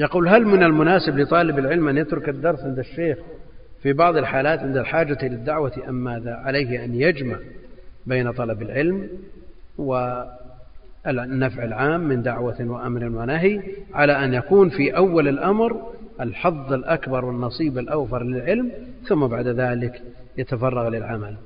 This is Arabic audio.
يقول هل من المناسب لطالب العلم أن يترك الدرس عند الشيخ في بعض الحالات عند الحاجة للدعوة أم ماذا عليه أن يجمع بين طلب العلم والنفع العام من دعوة وأمر ونهي على أن يكون في أول الأمر الحظ الأكبر والنصيب الأوفر للعلم ثم بعد ذلك يتفرغ للعمل؟